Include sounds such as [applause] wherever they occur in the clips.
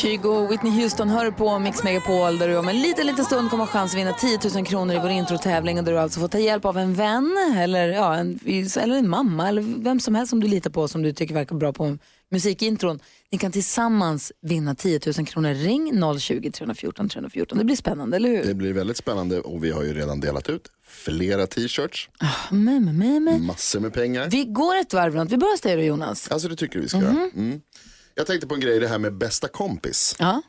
Kygo och Whitney Houston hör på Mix Megapol där du om en liten, liten stund kommer ha chans att vinna 10 000 kronor i vår introtävling och där du alltså får ta hjälp av en vän eller, ja, en, eller en mamma eller vem som helst som du litar på som du tycker verkar bra på musikintron. Ni kan tillsammans vinna 10 000 kronor. Ring 020 314 314. Det blir spännande, eller hur? Det blir väldigt spännande och vi har ju redan delat ut flera t-shirts. Oh, med, med, med. Massor med pengar. Vi går ett varv runt. Vi börjar hos dig då Jonas. Alltså det tycker du vi ska mm -hmm. göra. Mm. Jag tänkte på en grej, det här med bästa kompis. Ja.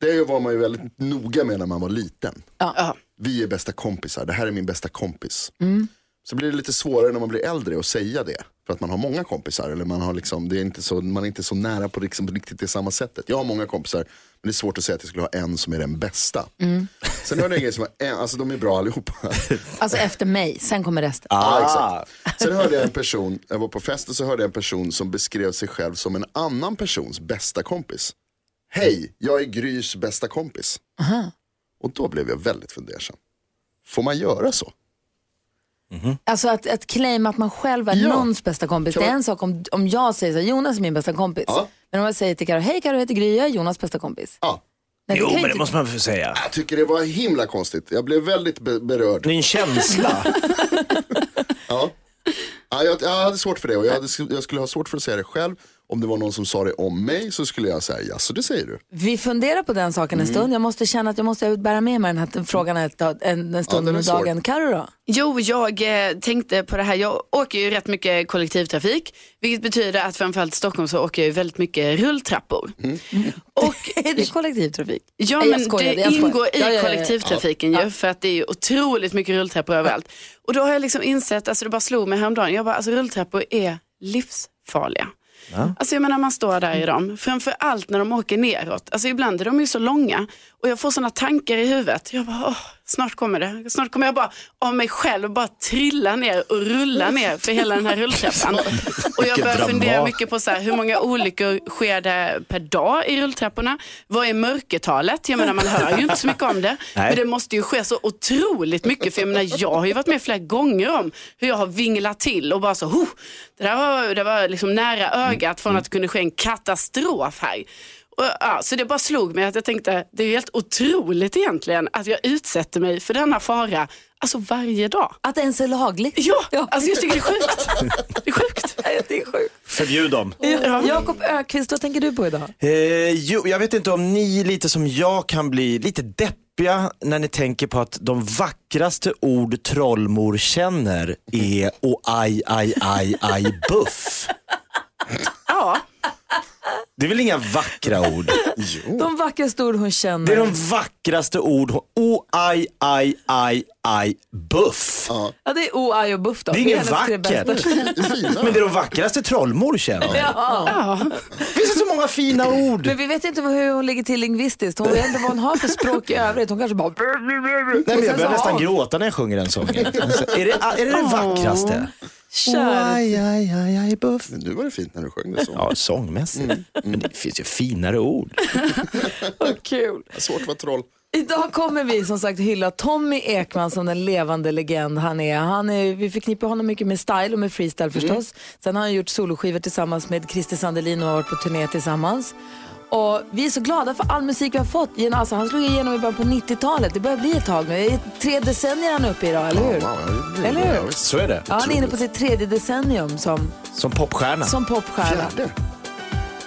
Det var man ju väldigt noga med när man var liten. Ja. Vi är bästa kompisar, det här är min bästa kompis. Mm. Så blir det lite svårare när man blir äldre att säga det. För att man har många kompisar. Eller man, har liksom, det är inte så, man är inte så nära på liksom, riktigt det samma sättet. Jag har många kompisar, men det är svårt att säga att jag skulle ha en som är den bästa. Mm. [laughs] Sen hörde jag en grej som var, en, alltså de är bra allihopa. [laughs] Alltså efter mig, sen kommer resten. Ah. Ja, exakt. Sen hörde jag en person, jag var på fest och så hörde jag en person som beskrev sig själv som en annan persons bästa kompis. Hej, jag är Grys bästa kompis. Aha. Och då blev jag väldigt fundersam. Får man göra så? Mm-hmm. Alltså att, att claima att man själv är ja. någons bästa kompis. Kan det är en sak om, om jag säger så Jonas är min bästa kompis. Ja. Men om jag säger till Karo, hej Karo heter Gry, jag är Jonas bästa kompis. Ja. Nej, jo, men det måste man få säga. Jag tycker det var himla konstigt. Jag blev väldigt be berörd. Det är en känsla. [laughs] ja. ja jag, jag, hade svårt för det och jag, hade, jag skulle ha svårt för att säga det själv om det var någon som sa det om mig så skulle jag säga ja, så det säger du. Vi funderar på den saken en mm. stund. Jag måste känna att jag måste bära med mig den här frågan en, en stund ja, under dagen. Carro då? Jo, jag eh, tänkte på det här. Jag åker ju rätt mycket kollektivtrafik, vilket betyder att framförallt i Stockholm så åker jag väldigt mycket rulltrappor. Mm. [laughs] Och, [laughs] är det kollektivtrafik? Ja, men skojade, det ingår i ja, ja, kollektivtrafiken ju, för att det är otroligt mycket rulltrappor överallt. Och då har jag liksom insett, alltså det bara slog mig häromdagen, jag bara, alltså rulltrappor är livsfarliga. Ja. Alltså jag menar man står där i dem, framför allt när de åker neråt. Alltså ibland är de ju så långa och jag får sådana tankar i huvudet. Jag bara, åh, snart kommer det. Snart kommer jag bara av mig själv bara trilla ner och rulla ner för hela den här rulltrappan. [laughs] och jag börjar fundera mycket på så här, hur många olyckor sker det per dag i rulltrapporna? Vad är mörkertalet? Jag menar man hör ju inte så mycket om det. Nej. Men det måste ju ske så otroligt mycket. För jag menar jag har ju varit med flera gånger om hur jag har vinglat till och bara så, oh, det där var, det var liksom nära ögat från att det kunde ske en katastrof här. Och, ja, så det bara slog mig att jag tänkte, det är helt otroligt egentligen att jag utsätter mig för denna fara Alltså varje dag. Att det ens är lagligt? Ja, ja. Alltså jag tycker det är sjukt. Det är sjukt. [laughs] det är sjukt. Förbjud dem. Ja. Jakob Ökvist, vad tänker du på idag? Eh, jo, jag vet inte om ni lite som jag kan bli lite deppiga när ni tänker på att de vackraste ord trollmor känner är och aj, aj, aj, aj, buff. [laughs] Det är väl inga vackra ord? [laughs] Jo. De vackraste ord hon känner. Det är de vackraste ord hon... Oh, aj, aj, aj, aj, buff. Ja. ja, det är oh, aj och buff då. Det är inget vackert. Men det är de vackraste trollmor känner. Ja. ja. Finns det så många fina ord? Men vi vet inte hur hon ligger till lingvistiskt. Hon vet inte vad hon har för språk i övrigt. Hon kanske bara... Nej, men jag börjar nästan gråta när jag sjunger den sången. är, det, är det det vackraste? Kör. Oh, aj, aj, aj, aj, buff. Nu var det fint när du sjöng det så. Ja, sångmässigt. Mm. Mm. Men det finns ju finare ord. [laughs] Vad kul. Svårt att vara troll. Idag kommer vi som sagt hylla Tommy Ekman som den levande legend han är. Han är vi förknippar honom mycket med style och med freestyle förstås. Mm. Sen har han gjort soloskivor tillsammans med Christer Sandelin och varit på turné tillsammans. Och vi är så glada för all musik vi har fått. Alltså, han slog igenom i början på 90-talet. Det börjar bli ett tag nu. Det är tre decennier han är uppe i idag, eller hur? Ja, ja, eller hur? Så är det. Ja, han är inne på sitt tredje decennium som, som popstjärna. Som popstjärna. Fjärde.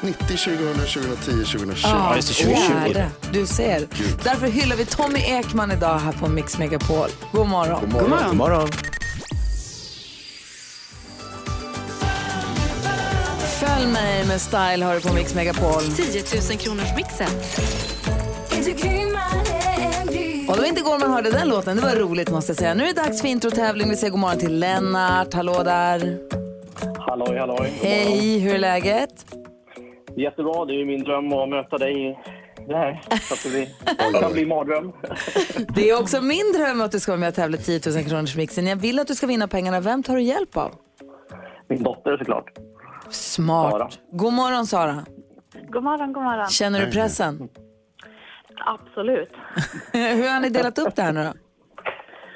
90, 2000, 2010, 2020. Ja, just det, 2020. Du ser. Gud. Därför hyllar vi Tommy Ekman idag här på Mix Megapol. God morgon. God morgon. God morgon. God morgon. Följ mig med Style har du på Mix Megapol. 10 000 kronors mixen. Och det var inte igår man hörde den låten. Det var roligt måste jag säga. Nu är det dags för introtävling. Vi säger god morgon till Lennart. Hallå där. Halloj, halloj. Hej, hur är läget? Jättebra. Det är ju min dröm att möta dig det här. Så att det, blir, [laughs] det kan bli mardröm. [laughs] Det är också min dröm att du ska vara med och tävla 10 000 kronors mixen. Jag vill att du ska vinna pengarna. Vem tar du hjälp av? Min dotter såklart. Smart. Sara. God morgon Sara. God morgon, god morgon. Känner du pressen? Absolut. [laughs] Hur har ni delat upp det här nu då?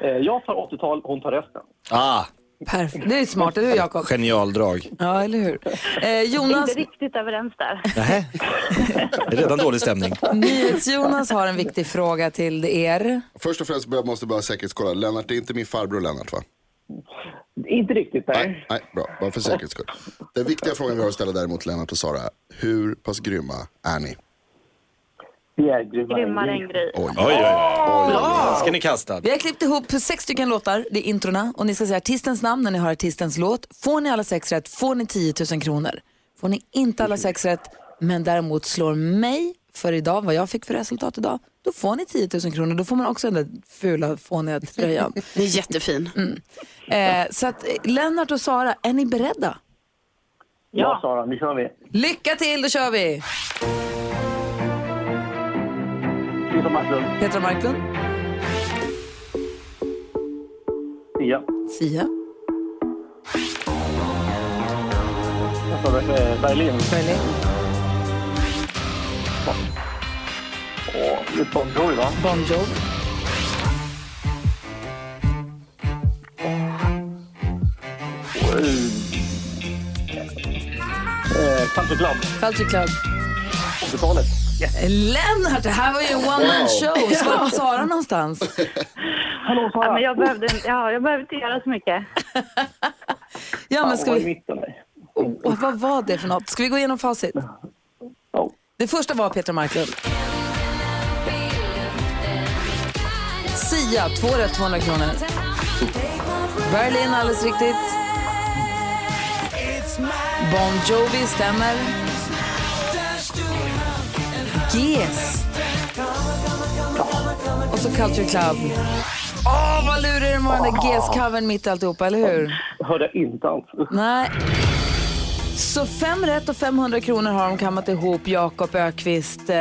Eh, Jag tar 80-tal, hon tar resten. Ah, Perfekt. Det är smart, eller hur Jakob? genialdrag. Ja, eller hur? Eh, Jonas, Inte riktigt överens där. Nähä. Det är redan dålig stämning. NyhetsJonas har en viktig fråga till er. Först och främst måste jag bara säkerhetskolla. Lennart, det är inte min farbror Lennart va? Inte riktigt, nej. Nej, nej, bra. Bara för säkerhets skull. Den viktiga frågan vi har att ställa däremot Lennart och Sara. Hur pass grymma är ni? Vi är grymma. Grymmare än Gry. Oj, Oj, oj. Ska ni kasta? Vi har klippt ihop sex stycken låtar, det är introna. Och ni ska säga artistens namn när ni har artistens låt. Får ni alla sex rätt får ni 10 000 kronor. Får ni inte alla sex rätt, men däremot slår mig för idag, vad jag fick för resultat idag, då får ni 10 000 kronor. Då får man också den där fula fåniga tröjan. [laughs] Det är jättefin. eh, så att eh, Lennart och Sara, är ni beredda? Ja, Sara, nu kör vi. Lycka till, då kör vi! Peter Marklund, Petra Marklund, Sia. Sia, Berlin Berlin, och Bon Jovi, va? Bon Jovi, Eh, Country Club, Culture Club. 80-talet. Lennart, det här var ju en one man show. Så var var Sara någonstans? Hallå Sara! Ja, men jag, behövde, ja, jag behövde inte göra så mycket. Ja, men ska vi... Oh, vad var det för något? Ska vi gå igenom facit? Det första var Petra Marklund. Sia, två rätt, 200 kronor. Berlin, alldeles riktigt. Bon Jovi, stämmer. GES. Och så Culture Club. Åh, vad lurig den var, den där GES-covern mitt i alltihopa, eller hur? Hörde inte alls. Nej. Så fem rätt och 500 kronor har de kammat ihop, Jakob Ökvist. Eh,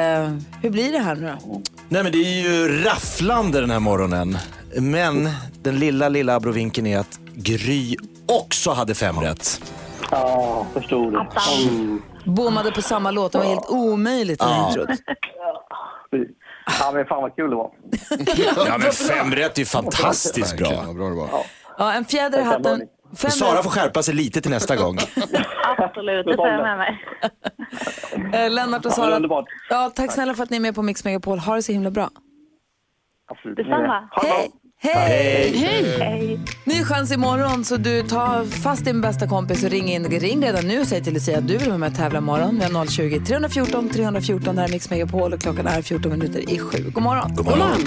hur blir det här nu då? Nej men det är ju rafflande den här morgonen. Men den lilla, lilla abrovinken är att Gry också hade fem rätt. Ja, förstod det. Mm. Bommade på samma låt, det var helt omöjligt i Ja. introt. Ja, men fan vad kul det var. Ja men fem rätt är ju fantastiskt bra. vad bra det var. Ja, en fjäder i hatten. Fem Sara får skärpa sig lite till nästa gång. [laughs] Absolut, det tar jag med mig. [laughs] Eh, Lennart och Ja, Sara. underbart. Ja, tack snälla för att ni är med på Mix Megapol. Ha det så himla bra. Absolut. Detsamma. Bra. Hej! Hej! Hej. Ny chans imorgon så du tar fast din bästa kompis och ring in. Ring redan nu och säg till Lucia att du vill vara med och tävla imorgon. Vi har 020 314 314. Det här är Mix Megapol och klockan är 14 minuter i sju. God morgon. God morgon.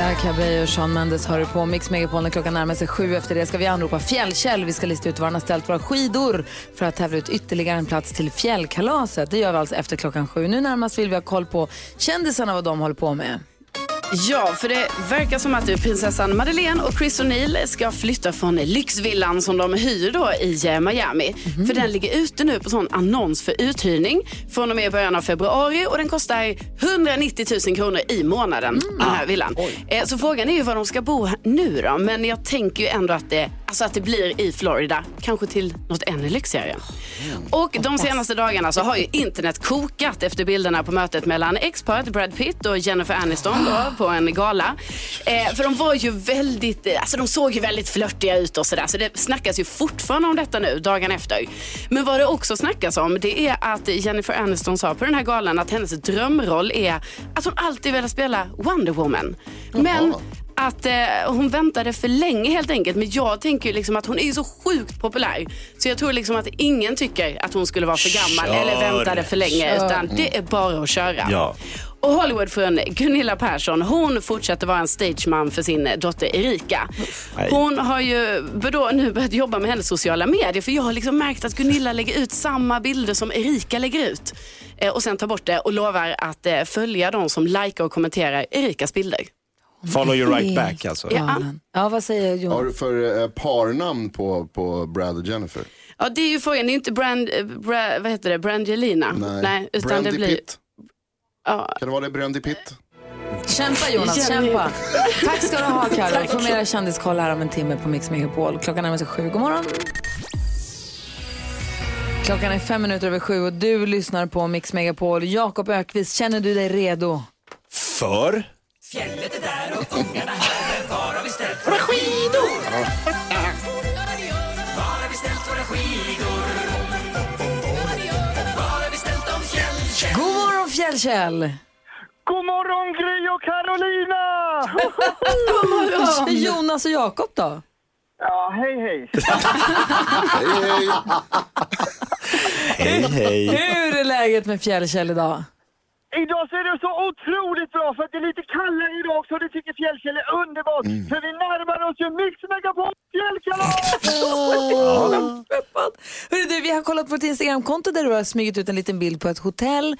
Camilla Cabello och Sean Mendes hör på Mix Megapol när klockan närmar sig sju. Efter det ska vi anropa Fjällkäll. Vi ska lista ut var han har ställt våra skidor för att tävla ut ytterligare en plats till fjällkalaset. Det gör vi alltså efter klockan sju. Nu närmast vill vi ha koll på kändisarna vad de håller på med. Ja, för det verkar som att prinsessan Madeleine och Chris O'Neill ska flytta från lyxvillan som de hyr då i eh, Miami. För den ligger ute nu på sån annons för uthyrning från och med början av februari och den kostar 190 000 kronor i månaden, den här villan. Eh, Så frågan är ju var de ska bo nu då, men jag tänker ju ändå att det, alltså att det blir i Florida, kanske till något ännu lyxigare. Och de senaste dagarna så har ju internet kokat efter bilderna på mötet mellan exparet Brad Pitt och Jennifer Aniston då, på en gala. Eh, för de var ju väldigt, eh, alltså de såg ju väldigt flörtiga ut och sådär. Så det snackas ju fortfarande om detta nu, dagen efter. Men vad det också snackas om det är att Jennifer Aniston sa på den här galan att hennes drömroll är att hon alltid velat spela Wonder Woman. Men att eh, hon väntade för länge helt enkelt. Men jag tänker ju liksom att hon är så sjukt populär. Så jag tror liksom att ingen tycker att hon skulle vara för gammal Kör. eller väntade för länge. Kör. Utan det är bara att köra. Ja. Och Hollywoodfrun Gunilla Persson, hon fortsätter vara en stageman för sin dotter Erika. Hon har ju då nu börjat jobba med hennes sociala medier för jag har liksom märkt att Gunilla lägger ut samma bilder som Erika lägger ut. Eh, och sen tar bort det och lovar att eh, följa de som likar och kommenterar Erikas bilder. Follow you right back alltså. Ja. Ja, vad säger Har Jonas? du för eh, parnamn på, på Brad och Jennifer? Ja, det är ju frågan. Det är inte Brand, eh, Bra, vad heter det? Brangelina. utan Brandy det blir... Pitt? Ja, Kan det vara det, Brandy Pitt? Kämpa Jonas, kämpa. Tack ska du ha Carro. Får mera kändiskoll här om en timme på Mix Megapol. Klockan närmar sig sju. God morgon. Klockan är fem minuter över sju och du lyssnar på Mix Megapol. Jakob Ökvist, känner du dig redo? För? God morgon Fjällkäll! God morgon Gry och Carolina! Jonas och Jakob då? Ja, hej hej. Hej hej. Hur är läget med Fjällkäll idag? Idag så är det så otroligt bra för att det är lite kallare idag så det tycker Fjällkäll är underbart. För vi närmar oss ju Mix Megapol fjällkalas! Hörru du, vi har kollat på ett Instagramkonto där du har smugit ut en liten bild på ett hotell. Eh,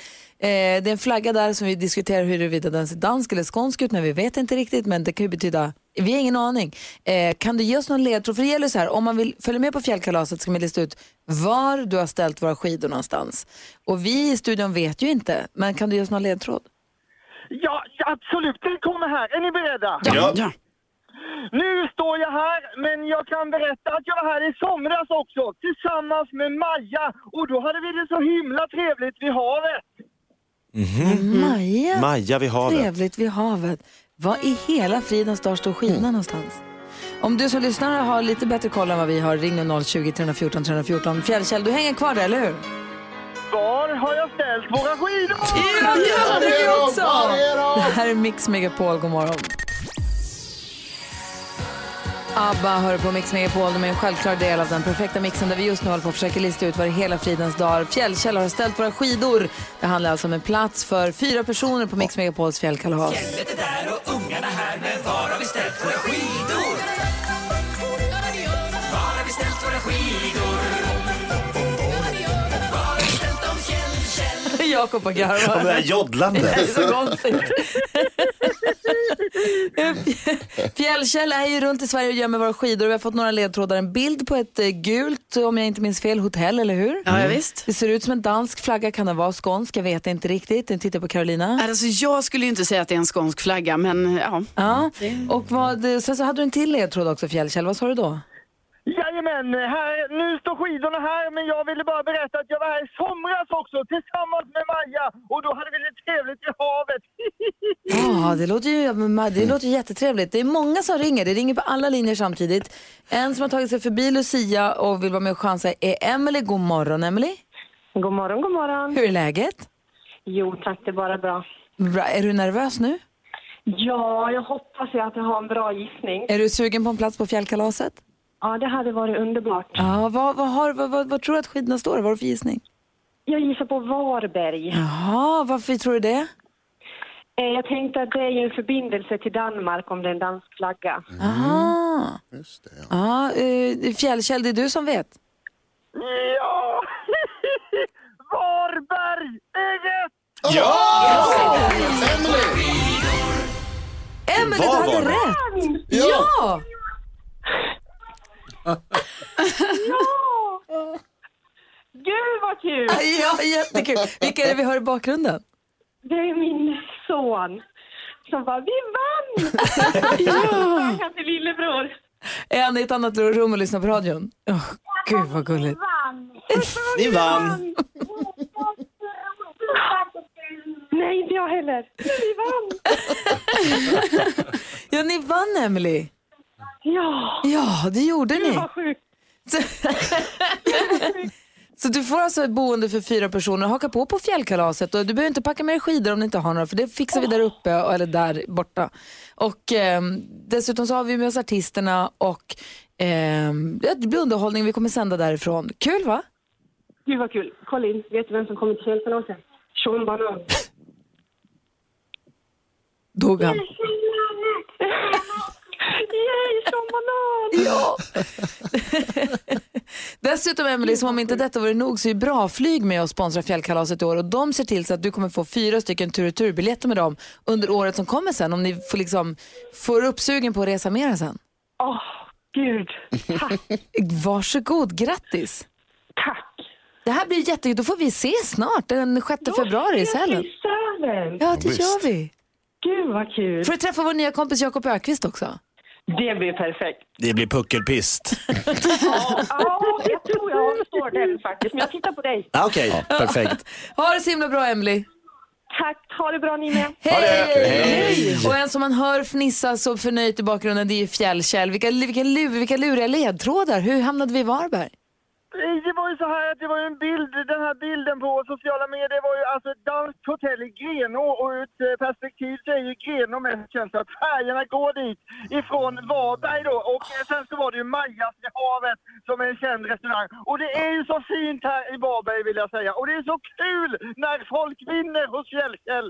det är en flagga där som vi diskuterar huruvida den ser dansk eller skånsk ut, men vi vet inte riktigt. Men det kan ju betyda, vi har ingen aning. Eh, kan du ge oss någon ledtråd? För det gäller så här, om man vill följa med på fjällkalaset ska man lista ut var du har ställt våra skidor någonstans. Och vi i studion vet ju inte, men kan du ge oss någon ledtråd? Ja, absolut. Den kommer här. Är ni beredda? Ja. Ja. Nu står jag här, men jag kan berätta att jag var här i somras också tillsammans med Maja och då hade vi det så himla trevligt vid havet. Maja, Maja vid havet. trevligt vid havet. Var i hela fridens dag står skidorna någonstans? Om du som lyssnar har lite bättre koll än vad vi har, ring nu 020 314 314. Fjällkäll, du hänger kvar där, eller hur? Var har jag ställt våra skidor? Ja, det gör vi också! Det här är Mix Megapol, god morgon. ABBA hör på Mix Megapol, de är en självklar del av den perfekta mixen där vi just nu håller på att försöka lista ut vad det hela fridens dag. Fjällkäll har ställt våra skidor. Det handlar alltså om en plats för fyra personer på Mix Megapols fjällkalas. Fjället är där och ungarna här, men var har vi ställt våra skidor? Jakob och Och det garvar. där Det är så konstigt. Fjällkäll är ju runt i Sverige och gömmer våra skidor. Vi har fått några ledtrådar. En bild på ett eh, gult, om jag inte minns fel, hotell, eller hur? Ja, ja, visst. Det ser ut som en dansk flagga, kan det vara skånsk? Jag vet inte riktigt. Jag tittar på Carolina. Alltså, jag skulle ju inte säga att det är en skånsk flagga, men ja. Ja. Och vad, sen så hade du en till ledtråd också, Fjällkäll. Vad sa du då? Jajamän, här, nu står skidorna här men jag ville bara berätta att jag var här i somras också tillsammans med Maja och då hade vi det trevligt i havet. [laughs] Ja, det låter ju det låter jättetrevligt. Det är många som ringer. Det ringer på alla linjer samtidigt. En som har tagit sig förbi Lucia och vill vara med och chansa är Emily. God morgon, Emily. God morgon, god morgon. Hur är läget? Jo tack, det är bara bra. Bra. Är du nervös nu? Ja, jag hoppas ju att jag har en bra gissning. Är du sugen på en plats på fjällkalaset? Ja, det hade varit underbart. Ja, vad, vad, har, vad, vad, vad tror du att skidorna står? Vad har du för gissning? Jag gissar på Varberg. Jaha, varför tror du det? Eh, Jag tänkte att det är ju en förbindelse till Danmark om det är en dansk flagga. Aha. Just det, ja. Ja, eh, Fjällkäll, det är du som vet. Ja! [laughs] Varberg är rätt! Emily! Emelie, du Var hade var det? rätt! Ja! Ja! Gud vad kul! Ja, jättekul. Vilka är det vi hör i bakgrunden? Det är min son som bara, vi vann! [laughs] ja! Han till lillebror. Är han i ett annat rum och lyssnar på radion? Oh, Gud vad gulligt. Ni vann. Nej, inte jag heller. Vi vann! [laughs] Ja, ni vann Emily. Ja, Ja, det gjorde gud ni. vad sjukt. Så [laughs] du får alltså ett boende för fyra personer. Haka på på fjällkalaset och du behöver inte packa med dig skidor om du inte har några för det fixar vi där uppe eller där borta. Och ehm, dessutom så har vi med oss artisterna och ja, det blir underhållning. Vi kommer sända därifrån. Kul va? Gud vad kul. Kolla in, vet du vem som kommer till fjällkalaset? Sean Banan. [laughs] Dog han? Yay, Sean Banan! Ja. [laughs] Dessutom Emily, som om inte detta vore nog så är Bra Flyg med och sponsrar fjällkalaset i år och de ser till så att du kommer få fyra stycken tur och turbiljetter med dem under året som kommer sen om ni får liksom får uppsugen på att resa mera sen. Åh, gud. Tack, [laughs] Varsågod, grattis! tack. Det här blir jättekul, då får vi se snart den 6 februari i Sälen. I Sälen. Ja, det visst. gör vi. Gud vad kul. Får du träffa vår nya kompis Jakob Ökvist också? Det blir perfekt. Det blir puckelpist. Ja, jag tror jag avstår den faktiskt, men jag tittar på dig. Ah, Okej, perfekt. Ha det så himla bra Emily. Tack, ha det bra ni med. Hej! Hej! Och en som man hör fnissa så förnöjt i bakgrunden det är ju Fjällkäll. Vilka, vilka, lur, vilka luriga ledtrådar. Hur hamnade vi i Varberg? Det var ju så här att det var ju en bild, den här bilden på sociala medier var ju alltså ett danskt hotell i Grenå och ur ett eh, perspektiv så är ju Grenå mest känt för att färgerna går dit ifrån Varberg då och eh, sen så var det ju Majas i havet som är en känd restaurang och det är ju så fint här i Varberg vill jag säga och det är så kul när folk vinner hos Fjällkäll.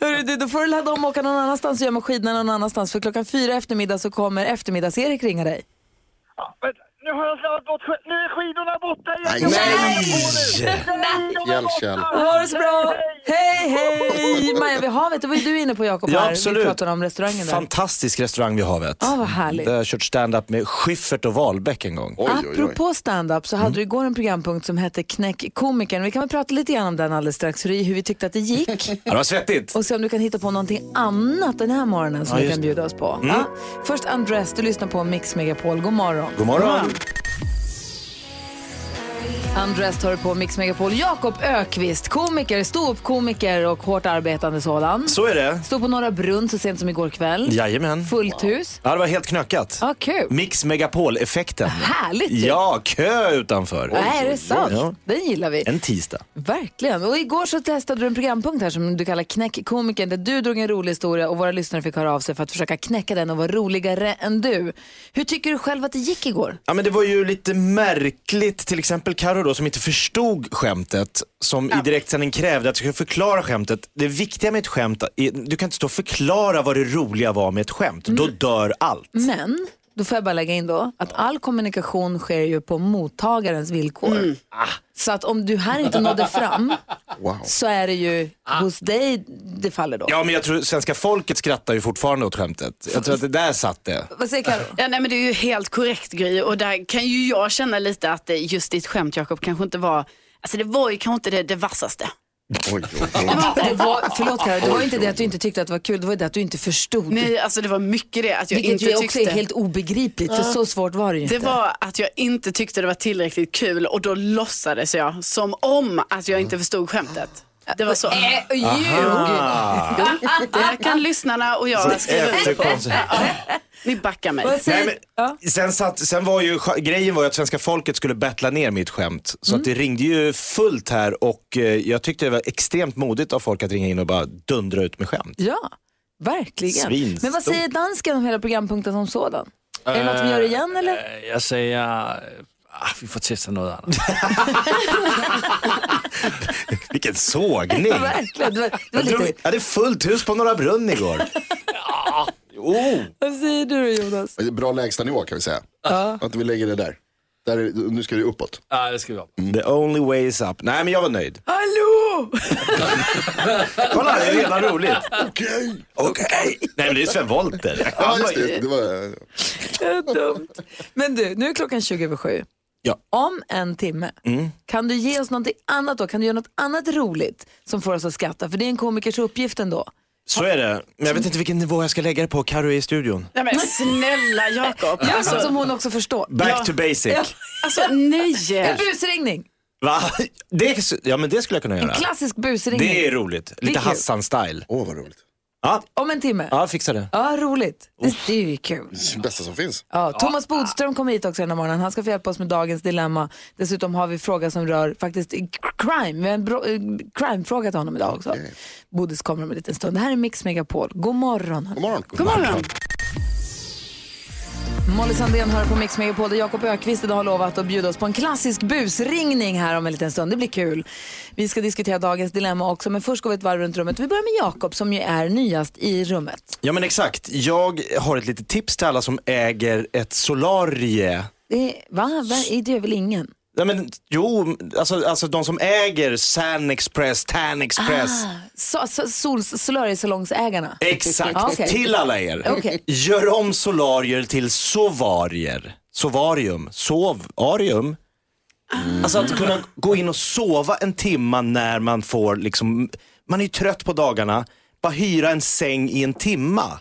[laughs] Hörru, du, då får du ladda om och åka någon annanstans och gömma skidorna någon annanstans för klockan fyra eftermiddag så kommer eftermiddags-Erik ringa dig. Nu har jag slarvat bort sk- nu är skidorna borta. Nej. Nej. Nej. Fjällkäll. Ha det så bra! Hej, hej! Maja vid havet, det var ju du inne på Jakob Ja, här. Vi absolut. pratade om restaurangen där. Fantastisk restaurang vid havet. Ja, vad härligt. Där har jag kört stand-up med Schyffert och Wahlbeck en gång. Oj, oj, oj. Apropå stand-up så hade du igår en programpunkt som hette Knäck komikern. Vi kan väl prata lite grann om den alldeles strax, hur, vi tyckte att det gick. [laughs] Ja, det var svettigt. Och se om du kan hitta på någonting annat den här morgonen som Ja, du just kan bjuda oss på. Ja. Först Undress, du lyssnar på Mix Megapol. God morgon. God morgon. Undressed hör du på Mix Megapol. Jakob Ökvist, komiker, ståuppkomiker och hårt arbetande sådan. Så är det. Stod på Norra Brunn så sent som igår kväll. Jajamän. Fullt hus. Ja, det var helt knökat. Ja, kul. Mix Megapol-effekten. Härligt ju. Ja, kö utanför. Nej, är det sant? Ja. Den gillar vi. En tisdag. Verkligen. Och igår så testade du en programpunkt här som du kallar Knäck komikern där du drog en rolig historia och våra lyssnare fick höra av sig för att försöka knäcka den och vara roligare än du. Hur tycker du själv att det gick igår? Ja, men det var ju lite märkligt, till exempel Karo då som inte förstod skämtet, som i direktsändning krävde att jag skulle förklara skämtet. Det viktiga med ett skämt, är, du kan inte stå och förklara vad det roliga var med ett skämt, då dör allt. Men, då får jag bara lägga in då, att all kommunikation sker ju på mottagarens villkor. Så att om du här inte nådde fram [laughs] Wow. så är det ju hos dig det faller då. Ja men jag tror svenska folket skrattar ju fortfarande åt skämtet. Jag tror att det där satt det. Vad säger Karo? Ja, nej, men det är ju helt korrekt Gry och där kan ju jag känna lite att just ditt skämt Jakob kanske inte var, alltså det var ju kanske inte det, det vassaste. Oj, oj, oj. Det var, förlåt Karo, det var inte det att du inte tyckte att det var kul, det var det att du inte förstod. Nej, alltså det var mycket det att jag Vilket inte ju också tyckte. är helt obegripligt, för så svårt var det ju Det inte. var att jag inte tyckte det var tillräckligt kul och då låtsades jag som om att jag inte förstod skämtet. Det var så. Äh, ljug! Det kan lyssnarna och jag skriva under på. Ni backar mig. Nej, men, sen, satt, sen var ju grejen var ju att svenska folket skulle battla ner mitt skämt. Så att det ringde ju fullt här och eh, jag tyckte det var extremt modigt av folk att ringa in och bara dundra ut med skämt. Ja, verkligen. Svinstort. Men vad säger dansken om hela programpunkten som sådan? Är det något vi gör igen eller? Eh, Jag säger, ah, vi får testa något annat. [laughs] Vilken sågning! Ja, verkligen. Det var, det var lite... jag hade fullt hus på Norra Brunn igår. [laughs] ja, oh. Vad säger du Jonas? Bra lägstanivå kan vi säga. Att vi lägger det där. där är, nu ska det uppåt. ah, det ska vi ha. The only way is up. Nej men jag var nöjd. Hallå! [laughs] Kolla, det är redan roligt. Okej. Okej. Nej men det är Sven Wollter. Ja, just det. det var, är dumt. Men du, nu är klockan 20 över sju. Ja. Om en timme, kan du ge oss något annat då? Kan du göra något annat roligt som får oss att skratta? För det är en komikers uppgift ändå. Så är det. Men jag vet inte vilken nivå jag ska lägga det på. Karo är i studion. Nej, men snälla Jakob. Ja, Alltså, som hon också förstår. Back Ja. to basic. Ja. alltså nej. [laughs] En busringning. Va? Det, ja men det skulle jag kunna En göra. klassisk busringning. Det är roligt. är Lite kul. Hassan-style. åh vad roligt. Ja, Om en timme. ja, fixa det. Ja, roligt. Det, det är ju kul. Det bästa som finns. Ja, Thomas Bodström kommer hit också den här morgonen. Han ska få hjälpa oss med dagens dilemma. Dessutom har vi fråga som rör faktiskt crime. Vi har en eh, crime-fråga till honom idag också. Bodis kommer om en liten stund. Det här är Mix Megapol. God morgon. God morgon. God morgon. Molly Sandén hör på Mix Megapol där Jakob Ökvist idag har lovat att bjuda oss på en klassisk busringning här om en liten stund. Det blir kul. Vi ska diskutera dagens dilemma också, men först går vi ett varv runt rummet. Vi börjar med Jakob som ju är nyast i rummet. Ja men exakt. Jag har ett litet tips till alla som äger ett solarie. Det, är- va? va? Det gör väl ingen? Ja, men, jo, alltså, alltså de som äger San Express, Tan Express. So, so, sol, solariesalongsägarna? Exakt, Ah, okej. till alla er. Okej. Gör om solarier till sovarier. Sovarium, sovarium. Alltså att kunna gå in och sova en timma när man får liksom, man är ju trött på dagarna, bara hyra en säng i en timma.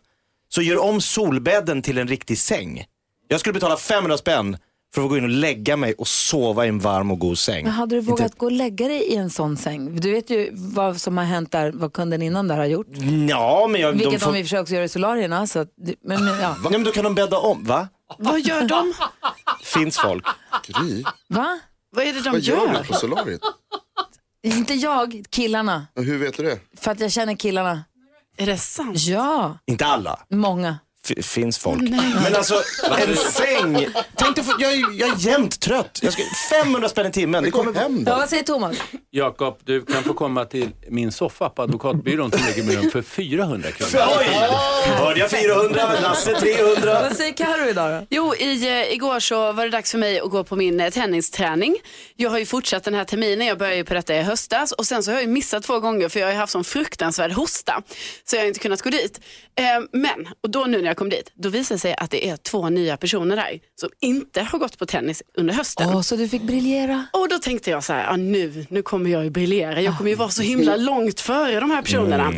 Så gör om solbädden till en riktig säng. Jag skulle betala 500 spänn för att gå in och lägga mig och sova i en varm och god säng. Men hade du Inte- vågat gå och lägga dig i en sån säng? Du vet ju vad som har hänt där, vad kunden innan där har gjort. Ja, men jag, Vilket de får... de i och för sig också gör i solarierna. Så att, men, men, ja. Nej, men då kan de bädda om, va? Vad gör de? Finns folk. Gry, Va? Vad är det de vad gör gör? du på solariet? Inte jag, killarna. Och hur vet du det? För att jag känner killarna. Är det sant? Ja, Inte alla. många. Finns folk. Men alltså en säng. Tänk dig, jag, är, jag är jämt trött. Jag ska, 500 spänn i timmen. Det Kom kommer... hem Ja, då. vad säger Thomas? Jakob, du kan få komma till min soffa på advokatbyrån som ligger med rum för 400 kronor. Oj! Hörde jag 400, Lasse 300. Vad säger Carro idag då? Jo, i, eh, igår så var det dags för mig att gå på min eh, tennisträning. Jag har ju fortsatt den här terminen, jag började ju på detta i höstas och sen så har jag ju missat två gånger för jag har haft sån fruktansvärd hosta. Så jag har inte kunnat gå dit. Eh, men, och då nu när jag kom dit, då visade det sig att det är två nya personer där som inte har gått på tennis under hösten. Åh, så du fick briljera. Och då tänkte jag så här, ja, nu, nu kommer jag ju briljera. Jag kommer ju vara så himla långt före de här personerna.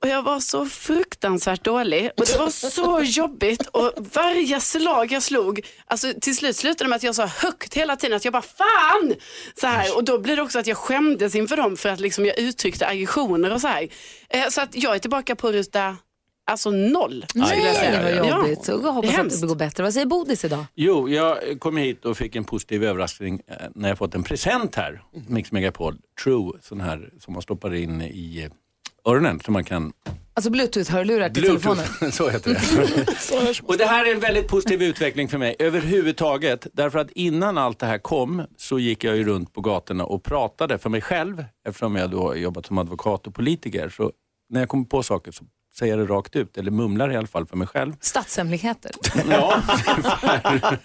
och jag var så fruktansvärt dålig och det var så [laughs] jobbigt. Och varje slag jag slog, alltså till slut slutade det med att jag sa högt hela tiden att jag bara fan! Så här. Och då blir det också att jag skämdes inför dem för att liksom jag uttryckte aggressioner och så här. Eh, så att jag är tillbaka på ruta Alltså noll skulle jag Nej, säga. vad Ja. jobbigt. Så jag Det hoppas att det går bättre. Vad säger Bodis idag? Jo, jag kom hit och fick en positiv överraskning eh, när jag fått en present här. Mix Megapol True, sån här som man stoppar in i eh, öronen så man kan Alltså bluetooth-hörlurar till telefonen. Bluetooth, [laughs] så heter det. [laughs] och det här är en väldigt positiv utveckling för mig överhuvudtaget. Därför att innan allt det här kom så gick jag ju runt på gatorna och pratade för mig själv. Eftersom jag då har jobbat som advokat och politiker. Så när jag kommer på saker så säger jag det rakt ut, eller mumlar i alla fall för mig själv. Statshemligheter. Ja, ungefär.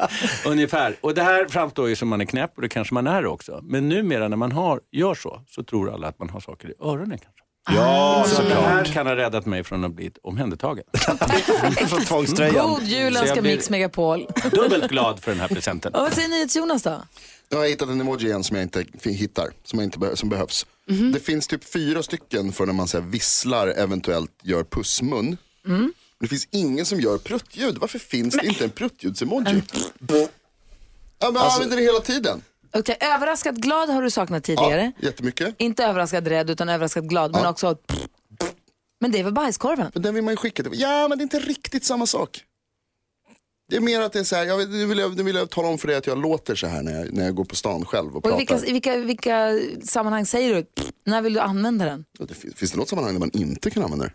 [laughs] ungefär. Och det här framstår ju som man är knäpp och det kanske man är också. Men numera när man har, gör så, så tror alla att man har saker i öronen kanske. Ja, Så det här såklart. kan ha räddat mig från att bli omhändertagen. [laughs] Från tvångströjan. God jul önskar Mix Megapol. Dubbelt glad för den här presenten. Och vad säger NyhetsJonas då? Jag har hittat en emoji igen som jag inte hittar, som, jag inte be- som behövs. Det finns typ fyra stycken för när man så här, visslar, eventuellt gör pussmun. Men Det finns ingen som gör pruttljud. Varför finns det inte en pruttljudsemoji? Ja, men jag använder det hela tiden. Okej, överraskad glad har du saknat tidigare. Ja, jättemycket. Inte överraskad rädd utan överraskad glad. Men också... Men det är väl bajskorven? Men den vill man ju skicka till. Ja, men det är inte riktigt samma sak. Det är mer att det är så här, jag vill, nu, vill jag, nu vill jag tala om för dig att jag låter så här när jag, när jag går på stan själv och Och pratar. vilka, i vilka, vilka sammanhang säger du? När vill du använda den? Ja, det finns, finns det något sammanhang där man inte kan använda det?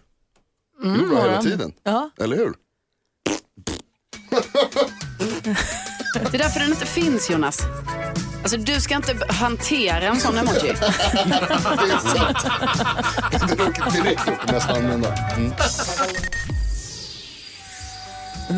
det är bra hela tiden. Ja. Eller hur? [laughs] Det är därför den inte finns Jonas. Alltså du ska inte hantera en sån emoji. [laughs] Det är sant. [laughs] det råkar direkt upp mest använda. Mm.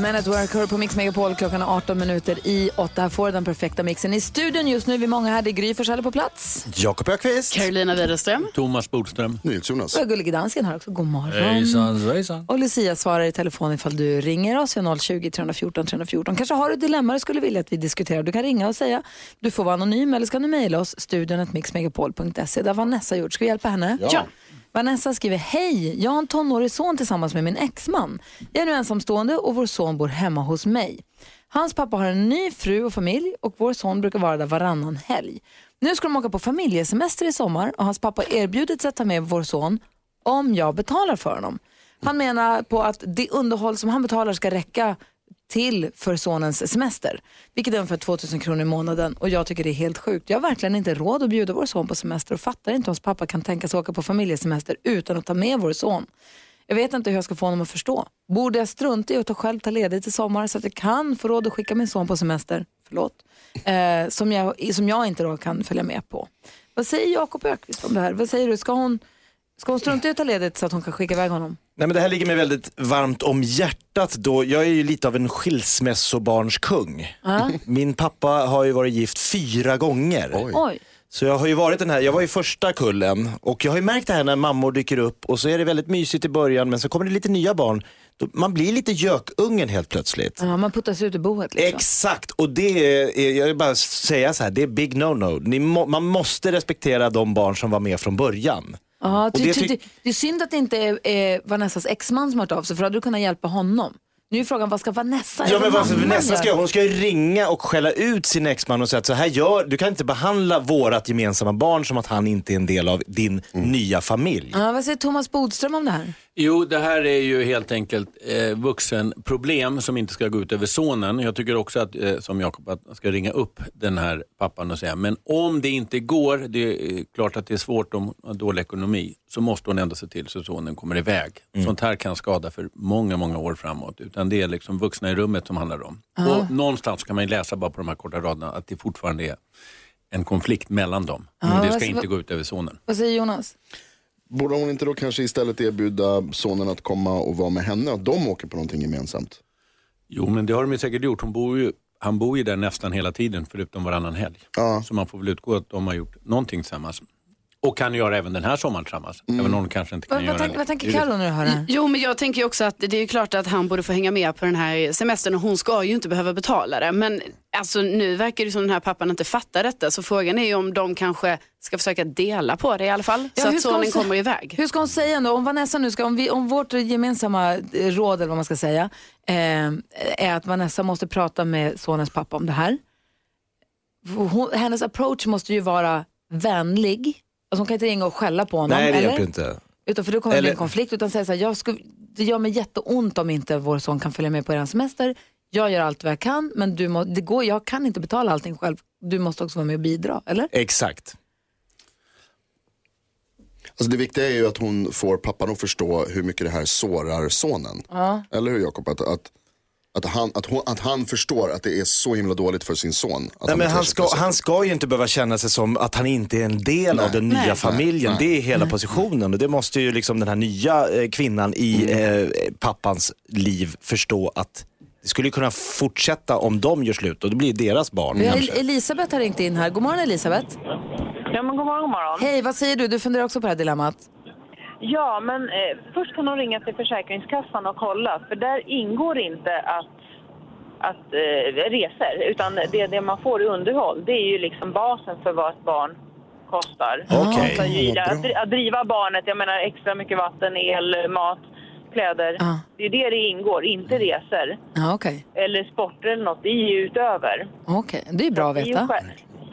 Men at Work hör på Mix Megapol klockan är 18 minuter i 8. Här får den perfekta mixen. I studion just nu är vi många här. Det är Gry Forssell på plats. Jakob Ökvist. Carolina Widerström. Thomas Bodström. NyhetsJonas. Och Gullige Dansken här också. God morgon. Hejsan svejsan. Och Lucia svarar i telefon ifall du ringer oss. 020 314 314. Kanske har du ett dilemma du skulle vilja att vi diskuterar. Du kan ringa och säga. Du får vara anonym eller så kan du mejla oss. Studion mixmegapol.se. Det har Vanessa gjort. Ska vi hjälpa henne? Ja. Vanessa skriver, hej, jag har en tonårig son tillsammans med min exman. Jag är nu ensamstående och vår son bor hemma hos mig. Hans pappa har en ny fru och familj och vår son brukar vara där varannan helg. Nu ska de åka på familjesemester i sommar och hans pappa har erbjudit sig att ta med vår son om jag betalar för honom. Han menar på att det underhåll som han betalar ska räcka till för sonens semester, vilket är ungefär 2000 kronor i månaden och jag tycker det är helt sjukt. Jag har verkligen inte råd att bjuda vår son på semester och fattar inte hur hans pappa kan tänka sig åka på familjesemester utan att ta med vår son. Jag vet inte hur jag ska få honom att förstå. Borde jag strunta i att ta själv ta ledigt i sommar så att jag kan få råd att skicka min son på semester, förlåt, [laughs] eh, som, jag, som jag inte då kan följa med på. Vad säger Jakob Ökvist om det här? Vad säger du? Ska hon, ska hon strunta i att ta ledigt så att hon kan skicka iväg honom? Nej, men det här ligger mig väldigt varmt om hjärtat. Då. Jag är ju lite av en skilsmässobarnskung. Min pappa har ju varit gift fyra gånger. Oj. Oj. Så jag har ju varit den här, jag var i första kullen och jag har ju märkt det här när mammor dyker upp och så är det väldigt mysigt i början men så kommer det lite nya barn. Då, man blir lite gökungen helt plötsligt. Ja, man puttas ut ur boet. Liksom. Exakt, och det är, jag vill bara säga så här, det är big no-no. Ni må, man måste respektera de barn som var med från början. Ja, det tyck- ty, det är synd att det inte är, är Vanessas exman som har hört av sig för då hade du kunnat hjälpa honom. Nu är frågan, vad ska Vanessa Ja men vad Vanessa ska gör? hon ska ju ringa och skälla ut sin exman och säga att så här gör, du kan inte behandla vårat gemensamma barn som att han inte är en del av din nya familj. Ja, vad säger Thomas Bodström om det här? Jo, det här är ju helt enkelt eh, vuxenproblem som inte ska gå ut över sonen. Jag tycker också att, eh, som Jakob, att man ska ringa upp den här pappan och säga, men om det inte går, det är klart att det är svårt om man har dålig ekonomi, så måste hon ändå se till så sonen kommer iväg. Sånt här kan skada för många, många år framåt. Utan det är liksom vuxna i rummet som handlar om. Och någonstans kan man läsa bara på de här korta raderna att det fortfarande är en konflikt mellan dem. Men det ska inte vad- gå ut över sonen. Vad säger Jonas? Borde hon inte då kanske istället erbjuda sonen att komma och vara med henne? Att de åker på någonting gemensamt? Jo, men det har de ju säkert gjort. Hon bor ju, han bor ju där nästan hela tiden, förutom varannan helg. Ja. Så man får väl utgå att de har gjort någonting tillsammans. Och kan göra även den här sommaren tillsammans. Även om de kanske inte kan Vad, göra vad, tänk, det. vad tänker Carro när du hör det här? Jo, men jag tänker också att det är klart att han borde få hänga med på den här semestern och hon ska ju inte behöva betala det. Men alltså, nu verkar det som den här pappan inte fattar detta. Så frågan är ju om de kanske ska försöka dela på det i alla fall. Ja, så hur att ska hon sonen kommer iväg. Hur ska hon säga då? Om Vanessa nu ska, om, vi, om vårt gemensamma eh, råd eller vad man ska säga eh, är att Vanessa måste prata med sonens pappa om det här. Hon, hennes approach måste ju vara vänlig. Alltså hon kan inte ringa och skälla på honom. Nej det eller? hjälper inte. Utan för då kommer det bli Eller- en konflikt. Utan säga så här, jag skulle, det gör mig jätteont om inte vår son kan följa med på er semester. Jag gör allt vad jag kan, men du må, det går, jag kan inte betala allting själv. Du måste också vara med och bidra, eller? Exakt. Alltså det viktiga är ju att hon får pappan att förstå hur mycket det här sårar sonen. Eller hur Jakob? Att, att, att, han, att, hon, att han förstår att det är så himla dåligt för sin son. Att Nej, men han, ska, han ska ju inte behöva känna sig som att han inte är en del av den nya Nej. familjen. Nej. Det är hela positionen och det måste ju liksom den här nya eh, kvinnan i Mm. eh, pappans liv förstå att det skulle kunna fortsätta om de gör slut och det blir deras barn. Vi har kanske. El- Elisabeth har ringt in här. God morgon Elisabeth. Ja, men god morgon, god morgon. Hej, vad säger du? Du funderar också på det här dilemmat. Ja, men eh, först kan hon ringa till Försäkringskassan och kolla, för där ingår inte att, att eh, resor, utan det, det man får i underhåll, det är ju liksom basen för vad ett barn kostar. Okej. Så att, att driva barnet, jag menar extra mycket vatten, el, mat, kläder. Ja. Det är det det ingår, inte resor. Ja, okej. Eller sporter eller något, det är ju utöver. Okej, det är bra att veta.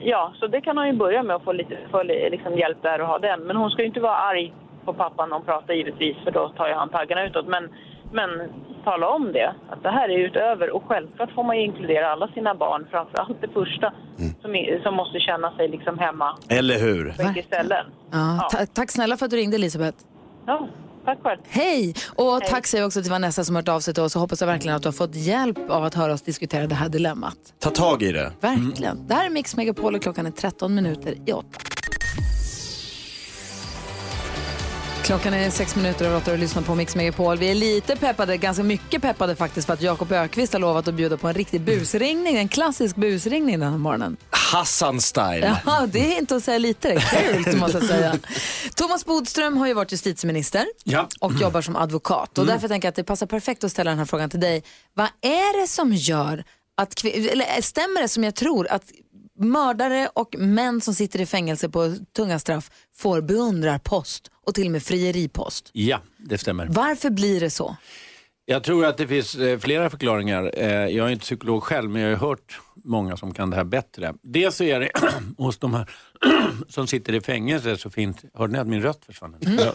Ja, så det kan hon ju börja med att få lite få li- liksom hjälp där och ha den. Men hon ska ju inte vara arg på pappan när hon pratar givetvis, för då tar ju han taggarna utåt. Men, men tala om det, att det här är utöver. Och självklart får man ju inkludera alla sina barn, framförallt det första, som, är- som måste känna sig liksom hemma Eller hur? på bägge ställen. Ja, ta- tack snälla för att du ringde Elisabeth. Ja, tack själv. Hej! Och tack säger också till Vanessa som har hört av sig till oss och hoppas jag verkligen att du har fått hjälp av att höra oss diskutera det här dilemmat. Ta tag i det. Verkligen. Det här är Mix Megapol och klockan är 13 minuter i åtta. Klockan är sex minuter över åtta och lyssnar på Mix Megapol. Vi är lite peppade, ganska mycket peppade faktiskt för att Jakob Ökvist har lovat att bjuda på en riktig busringning, en klassisk busringning den här morgonen. Hassan-style. Ja, det är inte att säga lite, det är kul [laughs] måste jag säga. Thomas Bodström har ju varit justitieminister Ja. och jobbar som advokat. Och därför tänker jag att det passar perfekt att ställa den här frågan till dig. Vad är det som gör att, eller stämmer det som jag tror, att mördare och män som sitter i fängelse på tunga straff får beundrarpost och till och med frieripost? Ja, det stämmer. Varför blir det så? Jag tror att det finns eh, flera förklaringar. Eh, jag är inte psykolog själv, men jag har hört många som kan det här bättre. Dels så är det [clears throat] hos de här [clears throat] som sitter i fängelse så finns... Hörde ni att min röst försvann? Ja.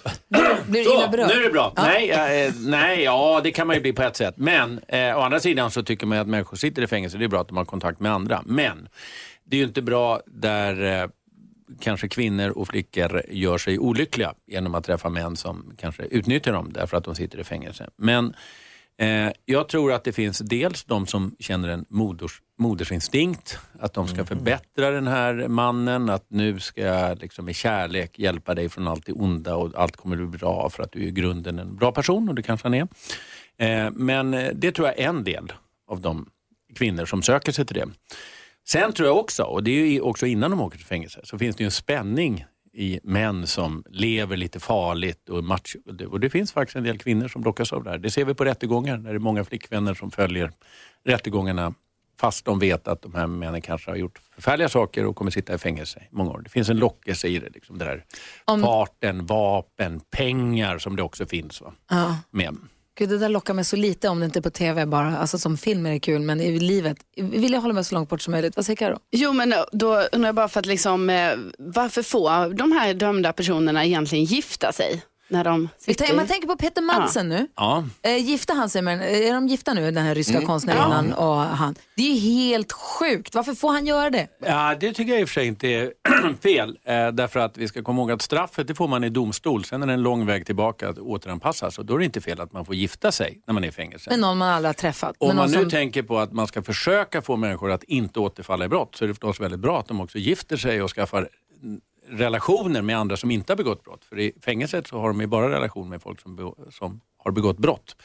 Blir du illa berörd? nu är det bra. Nej, eh, nej, ja det kan man ju bli på ett sätt. Men eh, å andra sidan så tycker man att människor sitter i fängelse, det är bra att de har kontakt med andra. Men det är ju inte bra där eh, kanske kvinnor och flickor gör sig olyckliga genom att träffa män som kanske utnyttjar dem därför att de sitter i fängelse. Men eh, jag tror att det finns dels de som känner en moders, modersinstinkt, att de ska förbättra den här mannen, att nu ska jag liksom med kärlek hjälpa dig från allt det onda och allt kommer bli bra för att du är i grunden en bra person och det kanske han är. Eh, men eh, det tror jag är en del av de kvinnor som söker sig till det. Sen tror jag också, och det är också innan de åker till fängelse, så finns det en spänning i män som lever lite farligt och macho. Och det finns faktiskt en del kvinnor som lockas av det här. Det ser vi på rättegångar, när det är många flickvänner som följer rättegångarna fast de vet att de här männen kanske har gjort förfärliga saker och kommer sitta i fängelse i många år. Det finns en lockelse i det. Liksom det där Om- farten, vapen, pengar som det också finns. Va? Ja. Med. Gud, det där lockar mig så lite om det inte är på tv bara. Alltså som film är det kul, men i livet vill jag hålla mig så långt bort som möjligt. Vad säger Karo? Jo men eh, då undrar jag bara för att liksom, eh, varför får de här dömda personerna egentligen gifta sig? När de sitter man tänker på Peter Madsen nu. Ja. Eh, gifta han sig med, är de gifta nu, den här ryska konstnärinnan och han? Det är ju helt sjukt. Varför får han göra det? Ja, det tycker jag i och för sig inte är [clears throat] fel. Eh, därför att vi ska komma ihåg att straffet det får man i domstol. Sen är det en lång väg tillbaka att återanpassas. Och då är det inte fel att man får gifta sig när man är i fängelse. Med någon man aldrig har träffat. Om man nu som... tänker på att man ska försöka få människor att inte återfalla i brott så är det förstås väldigt bra att de också gifter sig och skaffar mm, relationer med andra som inte har begått brott. För i fängelset så har de ju bara relation med folk som, som har begått brott.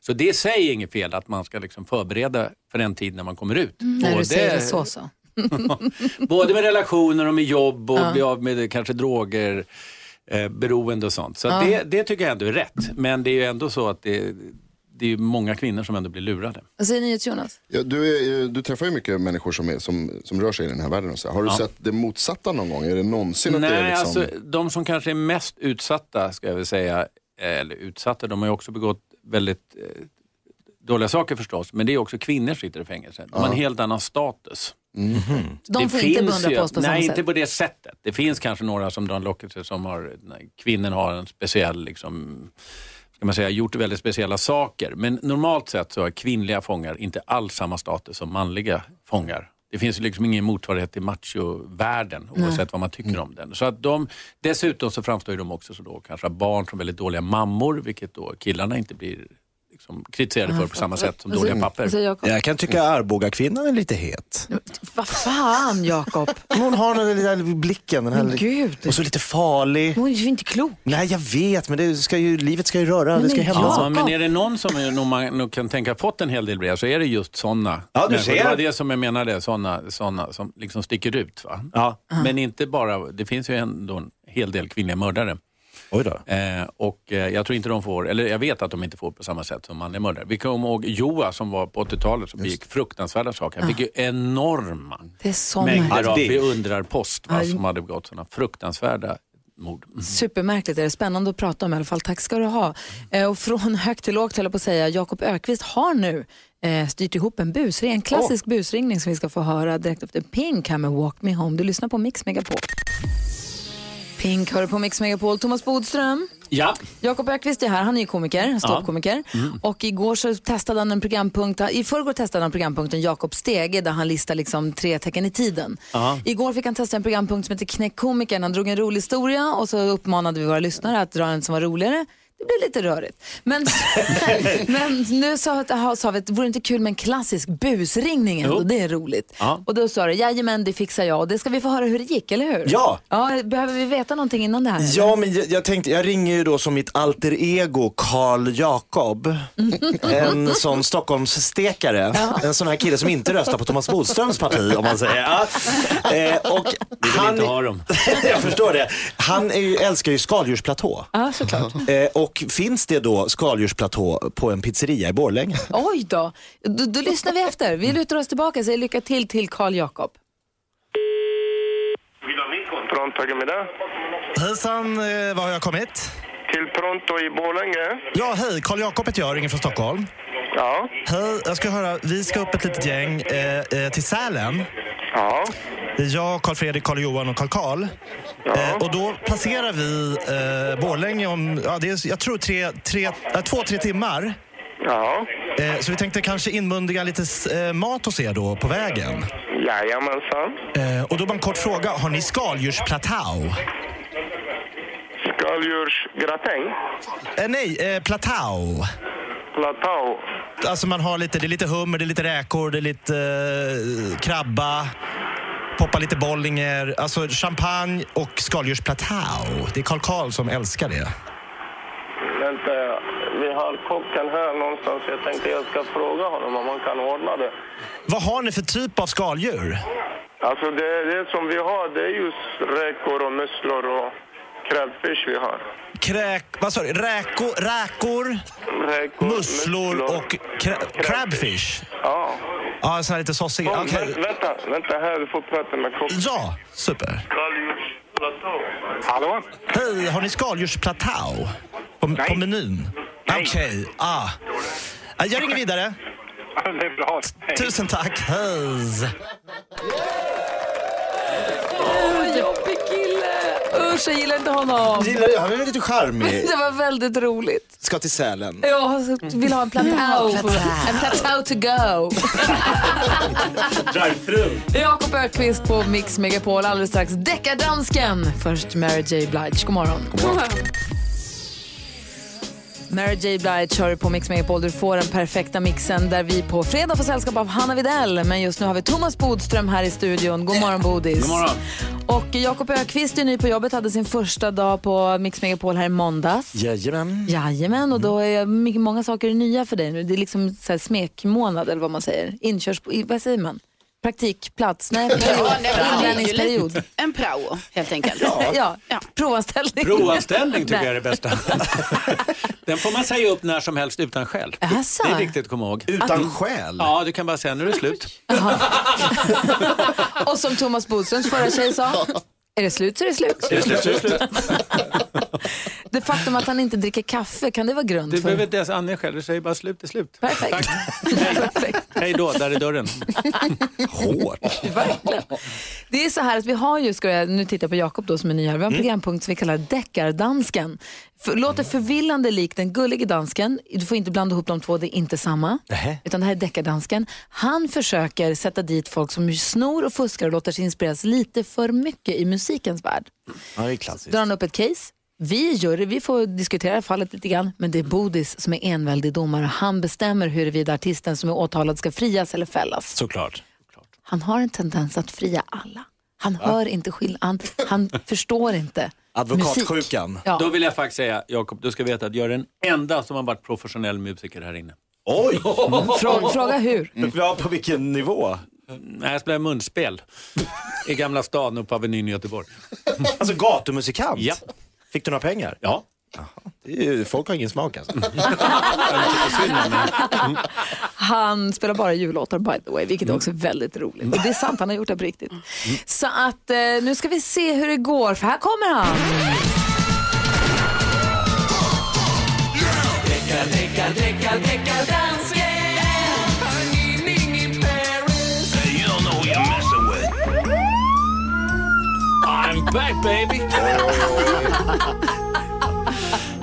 Så det säger inget fel att man ska liksom förbereda för den tid när man kommer ut. När du säger det så så. [laughs] Både med relationer och med jobb och Ja. bli av med kanske droger, eh, beroende och sånt. Så Ja. det, det tycker jag ändå är rätt. Men det är ju ändå så att det, det är ju många kvinnor som ändå blir lurade. Vad säger ni Jonas? Ja, du, är, du träffar ju mycket människor som, är, som, som rör sig i den här världen. Och så. Har du Ja. sett det motsatta någon gång? Är det någonsin att det är Nej, liksom... alltså de som kanske är mest utsatta, ska jag väl säga, eh, eller utsatta, de har ju också begått väldigt eh, dåliga saker förstås, men det är också kvinnor som sitter i fängelse. De har en helt annan status. De Det får inte beundra på oss på samma Nej, sätt. inte på det sättet. Det finns kanske några som drar en lockelse som har, nej, kvinnor har en speciell, liksom, ska man säga, gjort väldigt speciella saker. Men normalt sett så har kvinnliga fångar inte alls samma status som manliga fångar. Det finns liksom ingen motsvarighet till machovärlden oavsett vad man tycker om den. Så att de, dessutom så framstår de också som då kanske barn som väldigt dåliga mammor, vilket då killarna inte blir liksom, kritiserade för på samma sätt som dåliga Jakob? Jag kan tycka Arboga-kvinnan är lite het. Vad fan Jakob? [laughs] Hon har den där blicken. Den här, Men gud. Och så lite farlig. Hon är ju inte klok. Nej, jag vet, men det ska ju, livet ska ju röra, det ska men hända ja. men är det någon som är, nog man nog kan tänka fått en hel del brev så är det just sådana. Ja, du människor. ser. Det var det som jag menade, sådana, såna som liksom sticker ut. Va? Ja. Men inte bara, det finns ju ändå en hel del kvinnliga mördare. Oj då. Eh, och eh, jag tror inte de får, eller jag vet att de inte får på samma sätt som manliga mördare. Vi kommer ihåg Joa som var på 80-talet som begick fruktansvärda saker. Han fick ju enorma Det är så mängder av beundrarpost va, som hade begått sådana fruktansvärda mord. Mm. Supermärkligt, är det spännande att prata om i alla fall. Tack ska du ha. Eh, och från [laughs] högt till lågt höll jag på att säga, Jakob Ökvist har nu eh, styrt ihop en busring, en klassisk busringning som vi ska få höra direkt efter Pink här med Walk Me Home. Du lyssnar på Mix Megapol. Pink hör på Mix Megapol. Thomas Bodström. Ja, Jakob Ökvist är här, han är ju komiker, ståuppkomiker. Och igår så testade han en programpunkt, i förrgår testade han programpunkten Jakob Stege där han listar liksom tre tecken i tiden. Igår fick han testa en programpunkt som heter Knäck komikern. Han drog en rolig historia och så uppmanade vi våra lyssnare att dra en som var roligare. Det blev lite rörigt. Men, [laughs] men nu sa, sa vi att det vore inte kul med en klassisk busringning ändå. Det är roligt. Ja. Och då sa du, jajamän det fixar jag. Och det ska vi få höra hur det gick, eller hur? Ja. ja behöver vi veta någonting innan det här? eller? Ja, men jag, jag tänkte, jag ringer ju då som mitt alter ego Karl Jakob. [laughs] En sån Stockholmsstekare. En sån här kille som inte röstar på Thomas Bodströms parti om man säger. Ja. Eh, och vi vill han, inte ha dem. [laughs] jag förstår det. Han är ju, älskar ju skaldjursplatå. Ja, såklart. Eh, och finns det då skaldjursplatå på en pizzeria i Borlänge? [laughs] Oj då. då. Då lyssnar vi efter. Vi lutar oss tillbaka och säger lycka till till Karl Jakob. Pronto Agmeda. Hejsan, eh, var har jag kommit? Till Pronto i Borlänge. Ja, hej. Karl Jakob heter jag, ringer från Stockholm. Ja. Hej, jag ska höra, vi ska upp ett litet gäng eh, eh, till Sälen. Ja. Det är jag, Karl Fredrik, Karl Johan och Karl Karl. Eh, och då passerar vi eh, Borlänge om, ja, det är, jag tror tre, tre, äh, två, tre timmar. Ja. Eh, så vi tänkte kanske inmundiga lite eh, mat hos er då på vägen. Jajamensan. Eh, och då bara en kort fråga, har ni skaldjursplatau? Skaldjursgratäng. Eh, nej, eh, platau. Platau. Alltså man har lite, det är lite hummer, det är lite räkor, det är lite eh, krabba. Poppa lite bollinger, alltså champagne och skaldjursplatau. Det är Karl Karl som älskar det. Vänta, vi har kocken här någonstans. Jag tänkte jag ska fråga honom om han kan ordna det. Vad har ni för typ av skaldjur? Alltså det, det som vi har det är just räkor och musslor och crabfish vi har. Kräk, vad sa du? Räkor, räkor, Räkor, musslor och krä, crabfish? Ja. Ja, så här lite. Kom, Okej. vä- vänta, vänta här. Du får prata med kocken. Ja, super. Skaldjursplatå. Hallå? Hej, har ni skaldjursplatå på, på menyn? Okej, ah. Ja, Jag ringer vidare. Det är bra. Hej. Tusen tack. Hej. Usch, jag gillar inte honom. Gillar du? Han är lite charmig. [laughs] Det var väldigt roligt. Ska till Sälen. Jag vill ha en platå. En platå to go. [laughs] Drive-through. Jakob Ökvist på Mix Megapol. Alldeles strax Deckardansken. Först Mary J Blige. God morgon. God morgon. Mary J Blige kör på Mix Megapol. Du får den perfekta mixen där vi på fredag får sällskap av Hanna Videll. Men just nu har vi Thomas Bodström här i studion. God morgon Bodis. God morgon. Och Jakob Ökvist är ny på jobbet. Hade sin första dag på Mix Megapol här i måndags. Jajamän. Jajamän, och då är mycket, många saker nya för dig nu. Det är liksom så här smekmånad eller vad man säger. Inkörs, vad säger man? Praktikplats? Nej, period. Ja, det Inlärningsperiod. En prao helt enkelt. Ja. Ja. provanställning. Provanställning tycker jag är det bästa. [laughs] Den får man säga upp när som helst utan skäl. Asså? Det är viktigt att komma ihåg. Utan skäl. Ja, du kan bara säga nu är det slut. Och som Thomas Bodströms förra tjej sa, är det slut så är det slut. Det är slut, så är det slut. [laughs] Det faktum att han inte dricker kaffe, kan det vara grund Du för? behöver inte ens ange själv, du säger bara slut är slut. Perfekt. Tack. Hej. Perfekt. Hej då, där är dörren. Hårt. Verkligen. Det är så här att vi har ju, ska jag, nu tittar jag på Jakob då som är ny här, vi har en programpunkt som vi kallar Deckardansken. För, låter förvillande likt den gullige dansken, du får inte blanda ihop de två, det är inte samma. Nähä. Utan det här är deckardansken. Han försöker sätta dit folk som snor och fuskar och låter sig inspireras lite för mycket i musikens värld. Ja, det är klassiskt. drar han upp ett case. Vi jury, vi får diskutera fallet lite grann, men det är Bodis som är enväldig domare. Han bestämmer huruvida artisten som är åtalad ska frias eller fällas. Såklart. Han har en tendens att fria alla. Han hör inte skillnad, han, han förstår inte. Advokatsjukan. Ja. Då vill jag faktiskt säga, Jakob, du ska veta att jag är den enda som har varit professionell musiker här inne. Oj! Frå, fråga hur? Ja, på vilken nivå? Nej, jag spelar munspel i Gamla stan uppe på Avenyn i Göteborg. Alltså gatumusikant? Ja. Fick du några pengar? Ja. Ju- folk har ingen smak alltså. [laughs] Han spelar bara jullåtar by the way, vilket också är väldigt roligt. Och det är sant, han har gjort det på riktigt. Så att eh, nu ska vi se hur det går, för här kommer han. I'm back baby! [laughs]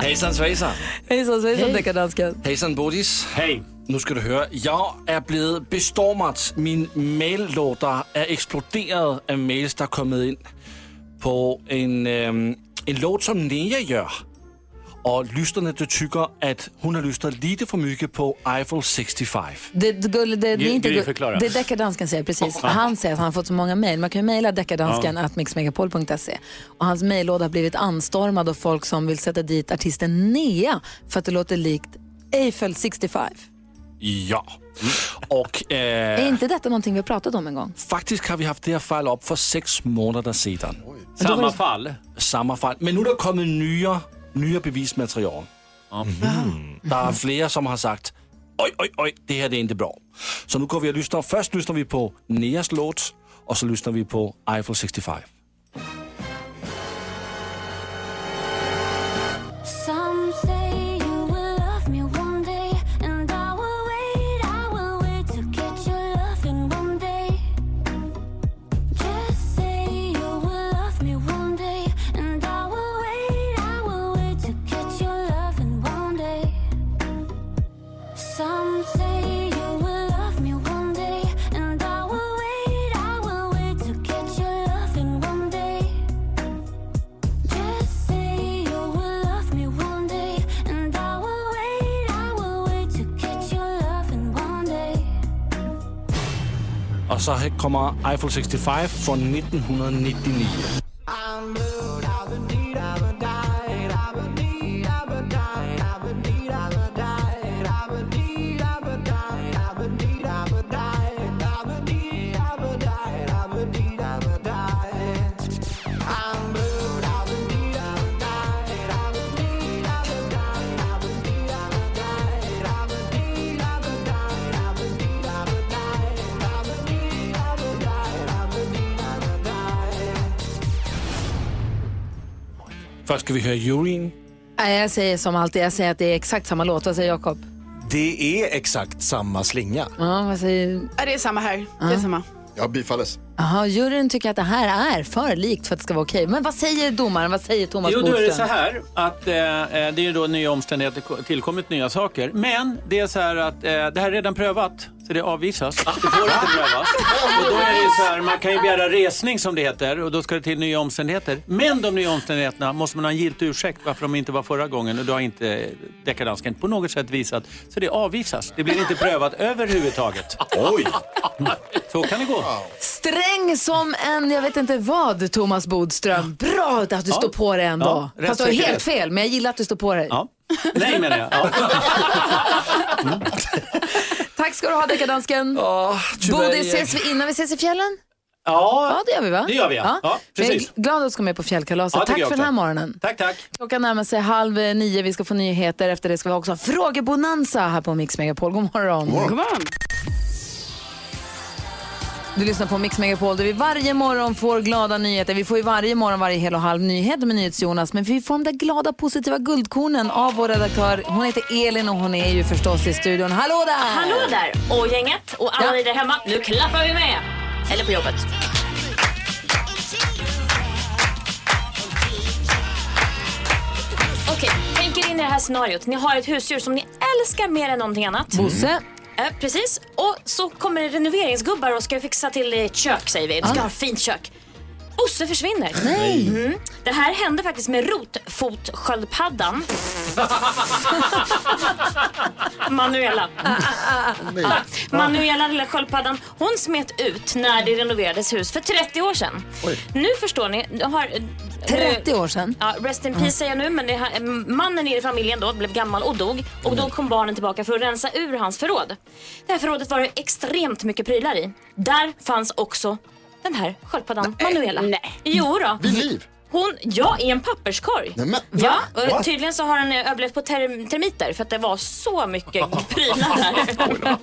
Hejsan svejsan! Hejsan svejsan deckardansken. Hejsan Bodis! Hej. Nu ska du høre, jeg er blevet bestormet. Min maillåter er eksploderet af mails, der er kommet ind på en, øhm, en låt, som Nea gør. Og lysterne, det tykker, at hun har lyster lite for mycket på Eiffel 65. Det, det, det, det, är inte, det är deckardansken säger precis. Han säger att han har fått så många mejl. Man kan ju mejla deckardansken at mixmegapol.se. Och hans mejllåda har blivit anstormad av folk som vill sätta dit artisten Nea för att det låter likt Eiffel 65. Ja. Og øh, Är inte detta någonting vi har pratat om en gång? faktisk har vi haft det her fejl op for seks måneder siden. Samma fall. Samme fejl. Men nu er der kommet nye, nye bevismateriale. Der er flere, som har sagt, oj, oj, oj, det her det er ikke bra. Så nu går vi og lyster. Først lyster vi på Neas låt, og så lyster vi på Eiffel 65. Og så kommer Eiffel 65 fra 1999. Ska vi höra. Nej, jag säger som alltid, jag säger att det är exakt samma låt. Vad säger Jakob? Det är exakt samma slinga. Ja, vad säger... Ja, det är samma här. Det är samma. Ja, bifalles. Jaha, juryn tycker att det här är för likt för att det ska vara okej. Men vad säger domaren? Vad säger Thomas Jo, då är det Bodström? så här att eh, eh, det är då nya omständigheter, tillkommit nya saker. Men det är så här att eh, det här är redan prövat, så det avvisas. Det får inte prövas. [laughs] Och då är det ju så här, man kan ju begära resning som det heter och då ska det till nya omständigheter. Men de nya omständigheterna måste man ha en giltig ursäkt varför de inte var förra gången och det har inte dekadansken på något sätt visat. Så det avvisas. Det blir inte prövat [laughs] överhuvudtaget. Oj! [laughs] Så kan det gå. Sträng som en, jag vet inte vad, Thomas Bodström. Bra att du Ja. står på det ändå. Ja, Fast du har helt fel, men jag gillar att du står på dig. Ja. Nej menar jag. Ja. Tack ska du ha, deckardansken. tyvärr, Bodil, ses vi innan vi ses i fjällen? Ja, Ja, det gör vi va? det gör vi ja. ja Men jag precis. är glad att du ska med på fjällkalaset. Ja, tack för den här morgonen. Tack, tack. Klockan närmar sig halv nio. Vi ska få nyheter. Efter det ska vi också ha frågebonanza här på Mix Megapol. God morgon. God morgon. Du lyssnar på Mix Megapol där vi varje morgon får glada nyheter. Vi får ju varje morgon varje hel och halv nyhet med NyhetsJonas. Men vi får de där glada positiva guldkornen av vår redaktör. Hon heter Elin och hon är ju förstås i studion. Hallå där! Hallå där! Och gänget och alla Ja. ni där hemma, nu klappar vi med! Eller på jobbet. Okej, tänk er in i det här scenariot. Ni har ett husdjur som ni älskar mer än någonting annat. Bosse. Eh, precis. Och så kommer det renoveringsgubbar och ska fixa till ett kök säger vi. Du ska ha ett fint kök. Bosse försvinner. Nej. Mm. Det här hände faktiskt med rotfotsköldpaddan. [laughs] Manuela. Manuela, lilla sköldpaddan, hon smet ut när det renoverades hus för 30 år sedan. Nu förstår ni, jag har... 30 år sedan. Ja, rest in peace säger jag nu, men det här, mannen i familjen då blev gammal och dog. Och då kom barnen tillbaka för att rensa ur hans förråd. Det här förrådet var det extremt mycket prylar i. Där fanns också den här sköldpaddan Manuela. Nej. Jo då. Vid liv? Hon, ja, i en papperskorg. Nej, men, Ja, och tydligen så har han eh, överlevt på ter- termiter för att det var så mycket [laughs] prylar där.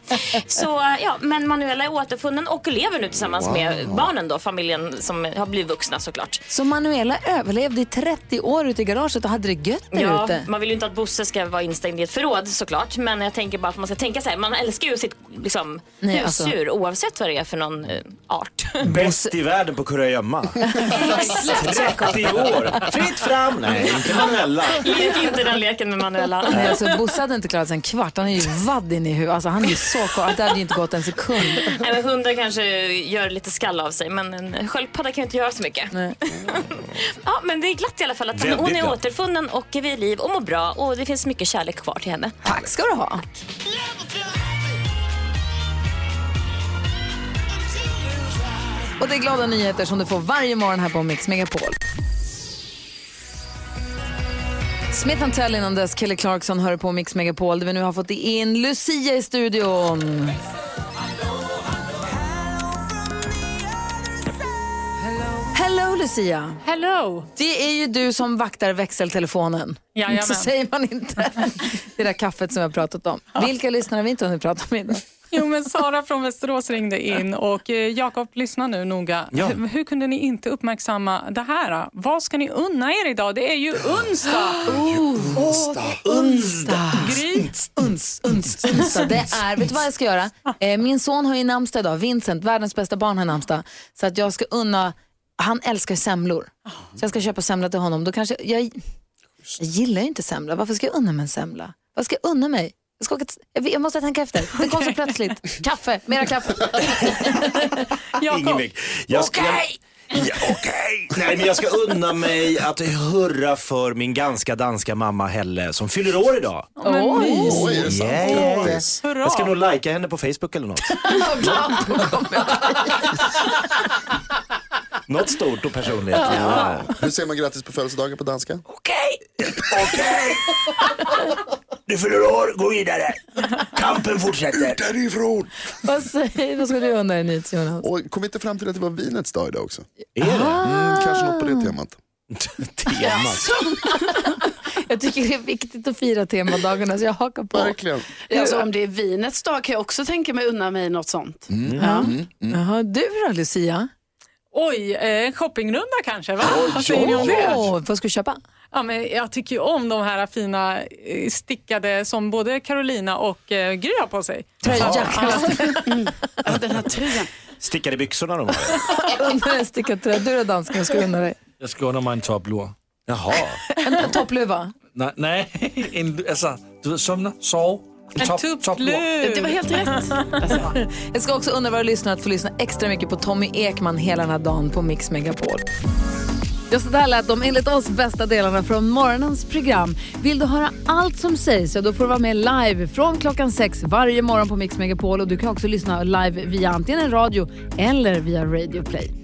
så ja, men Manuela är återfunnen och lever nu tillsammans med barnen då, familjen som har blivit vuxna såklart. Så Manuela överlevde i 30 år ute i garaget och hade det gött där Ja, ute. man vill ju inte att Bosse ska vara instängd i ett förråd såklart. Men jag tänker bara att man ska tänka så här. Man älskar ju sitt liksom, Nej, alltså- husdjur oavsett vad det är för någon eh, art. Bäst i världen på kurragömma. 30 [laughs] år. Fritt fram. Nej, inte Manuela. Lek inte den leken med Manuela. Nej, alltså Bosse hade inte klarat sig en kvart. Han är ju vadd in i huvudet. Alltså, han är ju så kort. Det hade ju inte gått en sekund. Nej, men hundar kanske gör lite skall av sig men en sköldpadda kan ju inte göra så mycket. Nej. Ja, men det är glatt i alla fall att hon, hon är glatt. återfunnen och vid liv och mår bra och det finns mycket kärlek kvar till henne. Tack ska du ha. Och det är glada nyheter som du får varje morgon här på Mix Megapol. Smith Tell innan dess, Kelly Clarkson hör på Mix Megapol där vi nu har fått in Lucia i studion. Hello Lucia. Hello! Det är ju du som vaktar växeltelefonen. Jajamän. Så säger man inte. [laughs] Det där kaffet som jag har pratat om. Vilka lyssnare har vi inte hunnit prata med idag? Jo, men Sara från Västerås ringde in och eh, Jakob, lyssna nu noga. Ja. Hur, hur kunde ni inte uppmärksamma det här? Vad ska ni unna er idag? Det är ju onsdag! [gasps] Onsdag. Uns, uns, onsdag. Det är, vet du vad jag ska göra? Eh, min son har ju namnsdag idag, Vincent, världens bästa barn har namnsdag. Så att jag ska unna, han älskar semlor. Så jag ska köpa semla till honom. Då kanske, jag, jag gillar ju inte semla, varför ska jag unna mig en semla? Vad ska jag unna mig? Jag, ska åka till, jag, måste tänka efter. Det kom så plötsligt. Kaffe, mera kaffe. [laughs] Ska, Okej! Ja, Okej! Nej, men jag ska unna mig att hurra för min ganska danska mamma Helle som fyller år idag. Oj. mys. Oj, är det sant? Ja, ja, ja. Grattis. Hurra! Jag ska nog likea henne på Facebook eller något. [laughs] [laughs] Något stort och personligt. Ja. Hur säger man grattis på födelsedagen på danska? Okej! Okej! [laughs] Du fyller år, gå vidare. Kampen fortsätter. Därifrån! vad, säger, vad ska du unna dig nytt Jonas? Och kom vi inte fram till att det var vinets dag idag också? Är det Mm, kanske något på det temat. [laughs] temat? [laughs] Jag tycker det är viktigt att fira temadagarna så jag hakar på. Verkligen. Alltså, om det är vinets dag kan jag också tänka mig unna mig något sånt. Ja. Jaha, du då Lucia? Oj, eh, en shoppingrunda kanske? Va? Vad säger ni om vad ska du köpa? Ja, men jag tycker ju om de här fina eh, stickade som både Carolina och eh, Gry har på sig. Tröja. Ja, den här tröjan. Stickade byxorna de har. [laughs] Stickad tröja. Du då dansken, jag ska unna dig. Jag ska under mig en topplur. Jaha. En, en toppluva. Nej, nej [laughs] en, alltså, du vet, somna, sov. En Det var helt rätt. [laughs] Jag ska också undra våra lyssnare att få lyssna extra mycket på Tommy Ekman hela den här dagen på Mix Megapol. Ja, så där lät de enligt oss bästa delarna från morgonens program. Vill du höra allt som sägs så då får du vara med live från klockan sex varje morgon på Mix Megapol och du kan också lyssna live via antingen en radio eller via Radio Play.